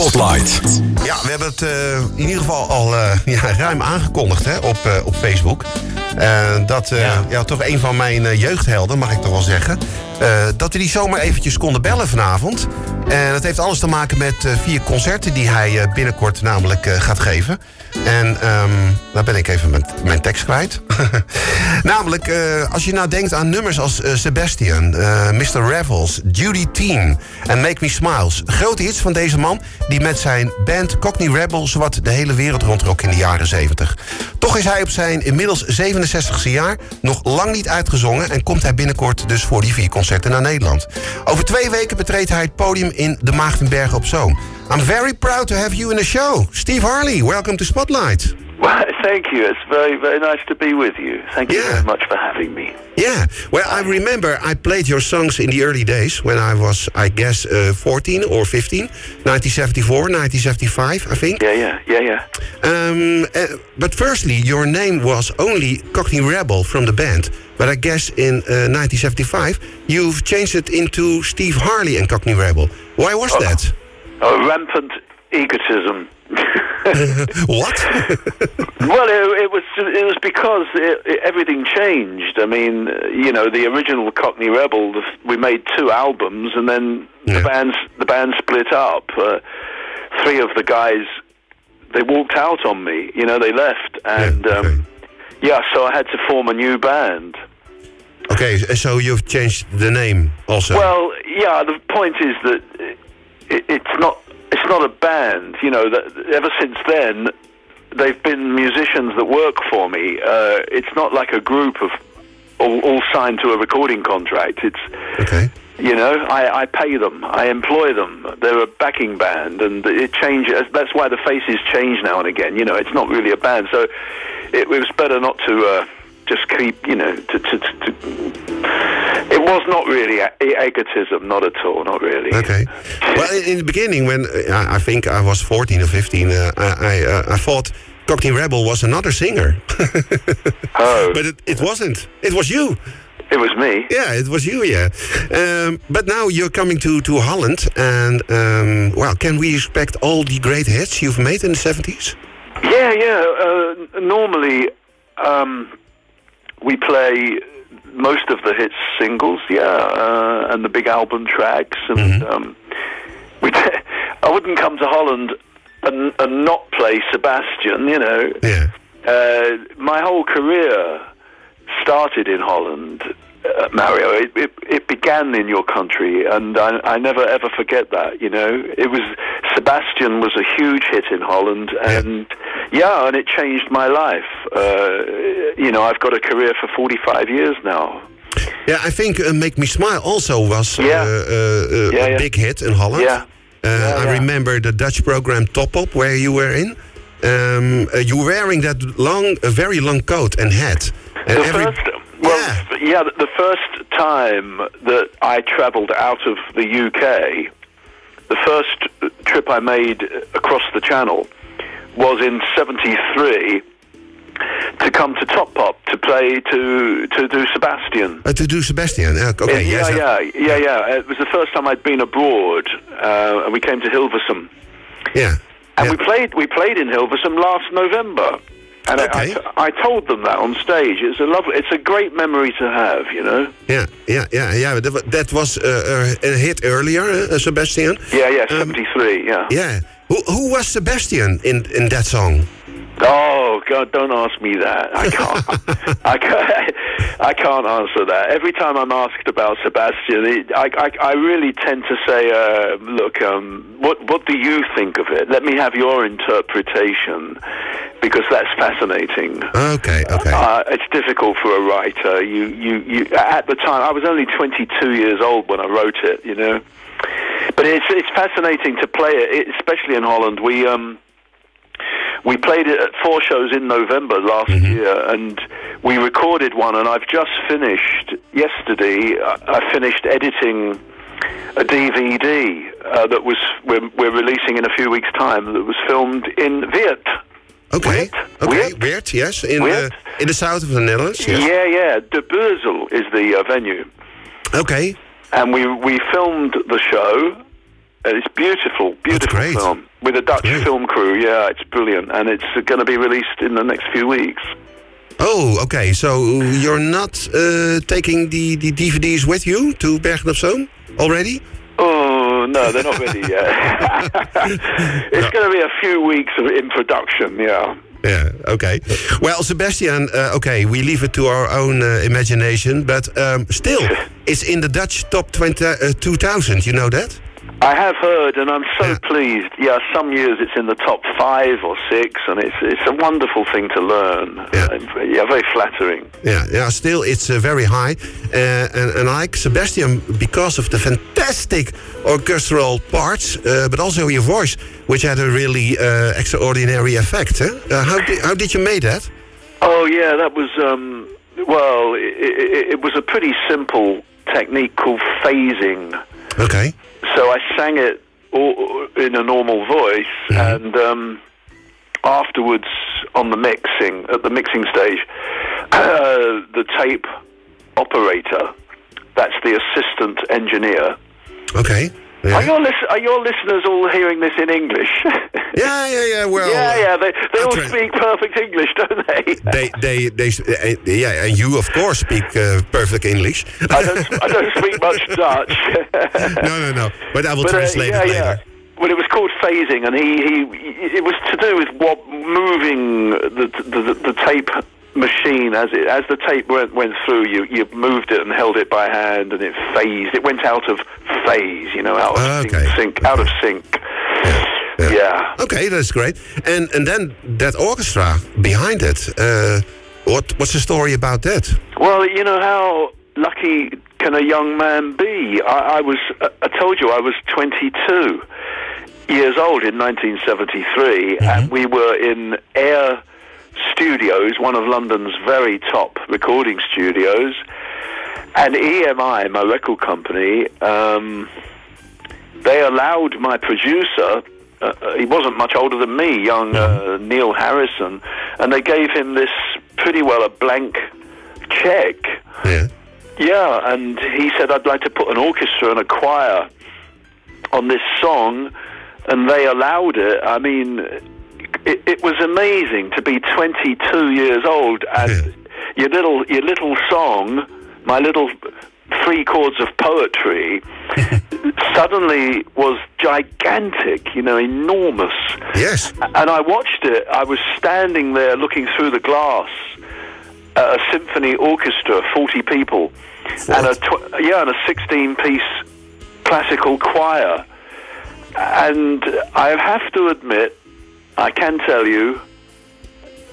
Spotlight. Ja, we hebben het uh, in ieder geval al uh, ja, ruim aangekondigd hè, op, uh, op Facebook. dat ja. ja. toch een van mijn jeugdhelden, mag ik toch wel zeggen. dat we die zomaar eventjes konden bellen vanavond. En dat heeft alles te maken met vier concerten die hij binnenkort namelijk gaat geven. En um, daar ben ik even mijn, mijn tekst kwijt. Namelijk, als je nou denkt aan nummers als Sebastian, Mr. Revels, Judy Teen en Make Me Smiles. Grote hits van deze man die met zijn band Cockney Rebel zowat de hele wereld rondrok in de jaren 70. Toch is hij op zijn inmiddels 67e jaar nog lang niet uitgezongen en komt hij binnenkort dus voor die vier concerten naar Nederland. Over twee weken betreedt hij het podium in de Maagdenbergen op Zoom. I'm very proud to have you in the show. Steve Harley, welcome to Spotlight. Well, thank you. It's very, very nice to be with you. Thank you yeah. very much for having me. Yeah. Well, I remember I played your songs in the early days when I was, I guess, uh, 14 or 15, 1974, 1975, I think. Yeah, yeah, yeah, yeah. Um, uh, but firstly, your name was only Cockney Rebel from the band. But I guess in uh, 1975, you've changed it into Steve Harley and Cockney Rebel. Why was oh. that? Oh, rampant egotism. what? well, it, it, was it was because it, everything changed. I mean, you know, the original Cockney Rebel, we made two albums, and then yeah. the band the band split up. Uh, three of the guys they walked out on me. You know, they left, and yeah, okay. um, yeah, so I had to form a new band. Okay, so you've changed the name also. Well, yeah. The point is that it, it's not it's not a band. You know, that ever since then, they've been musicians that work for me. Uh, it's not like a group of all, all, signed to a recording contract. It's okay. You know, I, I pay them, I employ them. They're a backing band, and it changes. That's why the faces change now and again. You know, it's not really a band, so it, it was better not to. Uh, just keep, you know, to, to, to, it was not really egotism, not at all, not really. Okay. Well, in the beginning, when uh, I think I was 14 or 15, uh, I, uh, I thought Cockney Rebel was another singer. oh. But it, it wasn't. It was you. It was me. Yeah, it was you, yeah. Um, but now you're coming to, to Holland, and, um, well, can we expect all the great hits you've made in the 70s? Yeah, yeah. Uh, normally, um, we play most of the hits singles, yeah, uh, and the big album tracks, and mm-hmm. um, we. T- I wouldn't come to Holland and, and not play Sebastian, you know. Yeah. Uh, my whole career started in Holland, uh, Mario. It, it, it began in your country, and I, I never ever forget that. You know, it was Sebastian was a huge hit in Holland, and yeah, yeah and it changed my life. Uh, you know, I've got a career for 45 years now. Yeah, I think uh, "Make Me Smile" also was uh, yeah. Uh, uh, yeah, a big hit in Holland. Yeah. I remember the Dutch program Top Pop, where you were in. Um, you were wearing that long, a very long coat and hat. And the every, first, well, yeah. yeah, the first time that I travelled out of the UK, the first trip I made across the Channel was in '73 to come to Top Pop to play to to do Sebastian. Uh, to do Sebastian, okay. Yeah, yes, yeah, yeah, yeah. It was the first time I'd been abroad, uh, and we came to Hilversum. Yeah. And yeah. we played we played in Hilversum last November. And okay. I, I, told them that on stage. It's a lovely, it's a great memory to have, you know. Yeah, yeah, yeah, yeah. That was uh, a hit earlier, uh, Sebastian. Yeah, yeah, seventy three. Um, yeah. Yeah. Who who was Sebastian in in that song? Oh God! Don't ask me that. I can't. I can't. I can't answer that. Every time I'm asked about Sebastian, it, I, I, I really tend to say, uh, "Look, um, what what do you think of it? Let me have your interpretation, because that's fascinating." Okay. Okay. Uh, it's difficult for a writer. You, you, you. At the time, I was only 22 years old when I wrote it. You know, but it's it's fascinating to play it, especially in Holland. We um we played it at four shows in November last mm-hmm. year, and we recorded one. And I've just finished yesterday. I finished editing a DVD uh, that was we're, we're, releasing in a few weeks' time. That was filmed in Weert. Okay. Okay. Weert, yes, in Weert. the in the south of the Netherlands. Yes. Yeah, yeah. De Bosuil is the uh, venue. Okay. And we we filmed the show And it's beautiful, beautiful film with a Dutch film crew. Yeah, it's brilliant, and it's going to be released in the next few weeks. Oh, okay. So you're not uh, taking the, the DVDs with you to Bergen op Zoom already? No, they're not ready yet. it's going to be a few weeks of in production. Yeah. Yeah, okay. Well, Sebastian, uh, okay, we leave it to our own uh, imagination, but um, still, it's in the Dutch top 20, uh, 2000, you know that? I have heard, and I'm so Yeah. pleased. Yeah, some years it's in the top five or six, and it's it's a wonderful thing to learn. Yeah. And, yeah very flattering. Yeah, yeah. Still, it's uh, very high, uh, and, and I like Sebastian because of the fantastic orchestral parts, uh, but also your voice, which had a really uh, extraordinary effect. Huh? Uh, how did how did you make that? Oh yeah, that was um, well, it, it, it was a pretty simple technique called phasing. Okay. So I sang it all, in a normal voice, and um, afterwards on the mixing at the mixing stage, uh, the tape operator, that's the assistant engineer. Okay. Are your are your listeners all hearing this in English? Yeah, yeah, yeah. Well, yeah, yeah. They they all speak perfect English, don't they? They, they, they, uh, yeah, and you, of course, speak uh, perfect English. I don't I don't speak much Dutch. no, no, no. But I will But, uh, translate yeah, it later. yeah. Well, it was called phasing, and he, he it was to do with what moving the the, the, the tape machine as it as the tape went, went through. You you moved it and held it by hand, and it phased. It went out of phase, you know, out of Ah, sync, okay. out of sync. Yeah. Okay, that's great. And and then that orchestra behind it. Uh, what what's the story about that? Well, you know how lucky can a young man be? I, I was, uh, I told you, I was 22 years old in 1973, and we were in Air Studios, one of London's very top recording studios, and EMI, my record company, um, they allowed my producer. Uh, uh, he wasn't much older than me, young uh, Neil Harrison, and they gave him this pretty well a blank check. Yeah. Yeah, and he said, I'd like to put an orchestra and a choir on this song, and they allowed it. I mean, it, it was amazing to be 22 years old and your little your little song, my little three chords of poetry, suddenly was gigantic. You know, enormous. Yes. And I watched it. I was standing there looking through the glass at a symphony orchestra, 40 people, and a tw- yeah, and a 16-piece classical choir. And I have to admit, I can tell you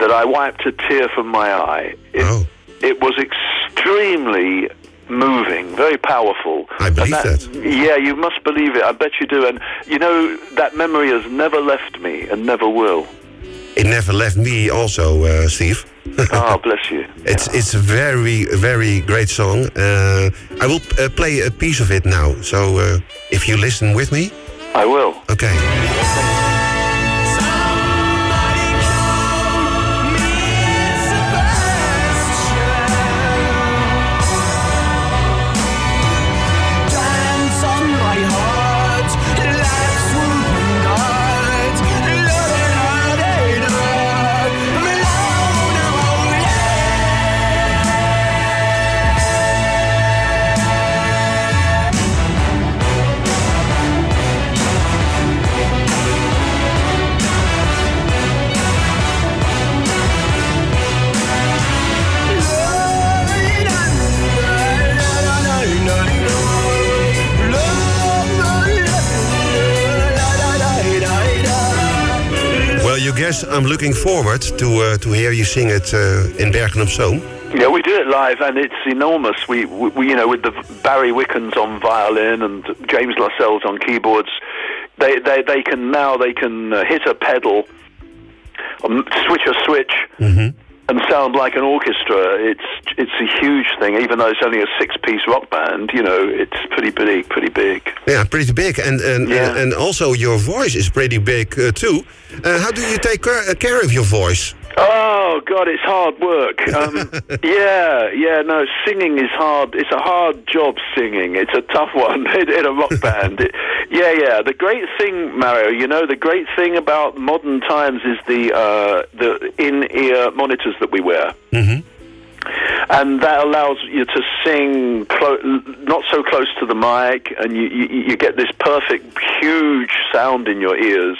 that I wiped a tear from my eye. It, Oh. it was extremely moving, very powerful. I believe And that. Yeah, you must believe it. I bet you do. And you know that memory has never left me and never will. It never left me also, uh, Steve. oh, bless you. It's it's a very very great song. Uh, I will uh, play a piece of it now. So uh, if you listen with me, I will. okay. I'm looking forward to uh, to hear you sing it uh, in Bergen op Zoom. Yeah, we do it live, and it's enormous. We, we, you know, with the Barry Wickens on violin and James Lascelles on keyboards, they, they, they can now they can uh, hit a pedal, um, switch a switch, and sound like an orchestra. It's it's a huge thing, even though it's only a six-piece rock band. You know, it's pretty big, pretty big. Yeah, pretty big, and and Yeah. and also your voice is pretty big uh, too. Uh, how do you take care, uh, care of your voice? Oh God, it's hard work. Um, yeah, yeah. No, singing is hard. It's a hard job. Singing. It's a tough one in, in a rock band. It- yeah, yeah. The great thing, Mario. You know, the great thing about modern times is the uh, the in-ear monitors that we wear. And that allows you to sing clo- not so close to the mic, and you, you, you get this perfect, huge sound in your ears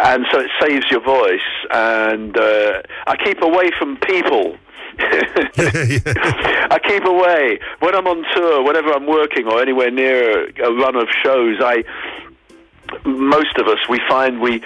and so it saves your voice. And uh, I keep away from people. I keep away when I'm on tour, whenever I'm working or anywhere near a run of shows. I, most of us, we find we.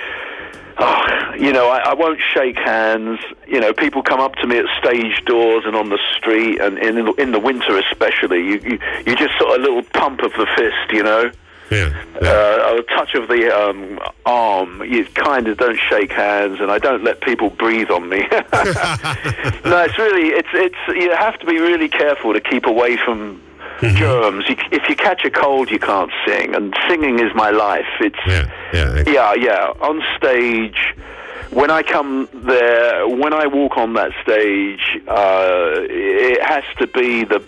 Oh, you know, I, I won't shake hands. You know, people come up to me at stage doors and on the street, and in the, in the winter especially, you, you you just sort of a little pump of the fist. You know, Yeah. uh, a touch of the um, arm. You kind of don't shake hands, and I don't let people breathe on me. no, it's really it's it's you have to be really careful to keep away from germs. You, if you catch a cold, you can't sing, and singing is my life. It's Yeah, yeah. yeah, yeah. On stage, when I come there, when I walk on that stage, uh, it has to be the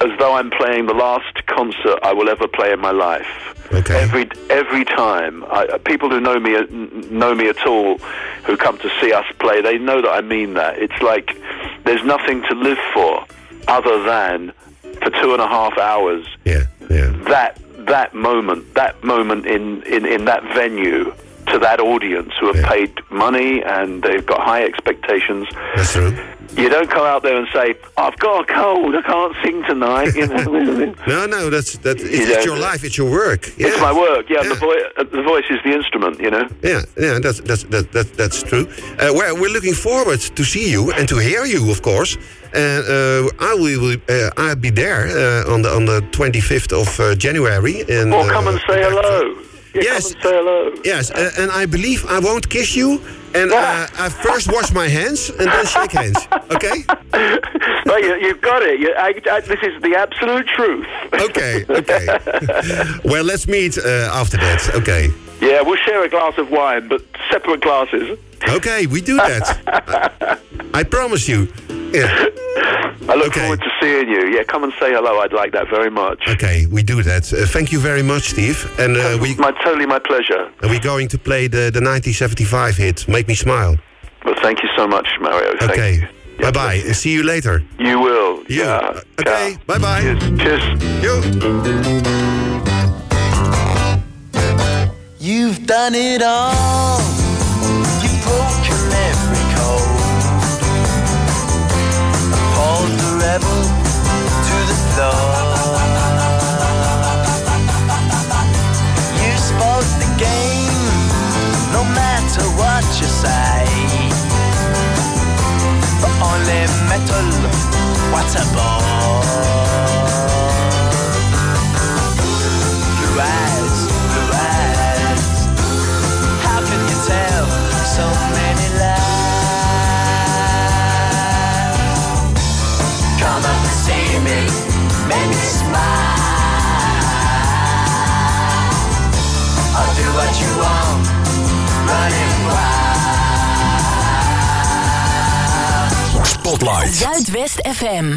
as though I'm playing the last concert I will ever play in my life. Okay. Every every time, I, people who know me uh, know me at all, who come to see us play, they know that I mean that. It's like there's nothing to live for other than for two and a half hours Yeah, yeah. that that moment, that moment in, in, in that venue to that audience who have Yeah. paid money and they've got high expectations. That's true. You don't come out there and say, "I've got a cold, I can't sing tonight." You know, No, no, that's that. It's, Yeah. it's your life. It's your work. Yeah. it's my work. Yeah, Yeah. The, vo- uh, the voice is the instrument. You know. Yeah, yeah, that's that's that, that that's true. Uh, we're we're looking forward to see you and to hear you, of course. And uh, I will uh, I'll be there uh, on the on the 25th of uh, January. And Well, come and say hello. Yeah, Yes. Say hello. Yes, uh, and I believe I won't kiss you. And uh, I first wash my hands and then shake hands. Okay? well, you, you've got it. You, I, I, this is the absolute truth. Okay, okay. well, let's meet uh, after that. Okay. yeah, we'll share a glass of wine, but separate glasses. Okay, we do that. I, I promise you. Yeah. I look Okay. forward to seeing you. Yeah, come and say hello. I'd like that very much. Okay, we do that. Uh, thank you very much, Steve. And uh, we my totally my pleasure. and we're going to play the, the 1975 hit, Make Me Smile. Well, thank you so much, Mario. Thank Okay. you. Bye bye. And see you later. You will. You. Yeah. Okay. Ciao. Bye bye. Cheers. Cheers. You. You've done it all. FM.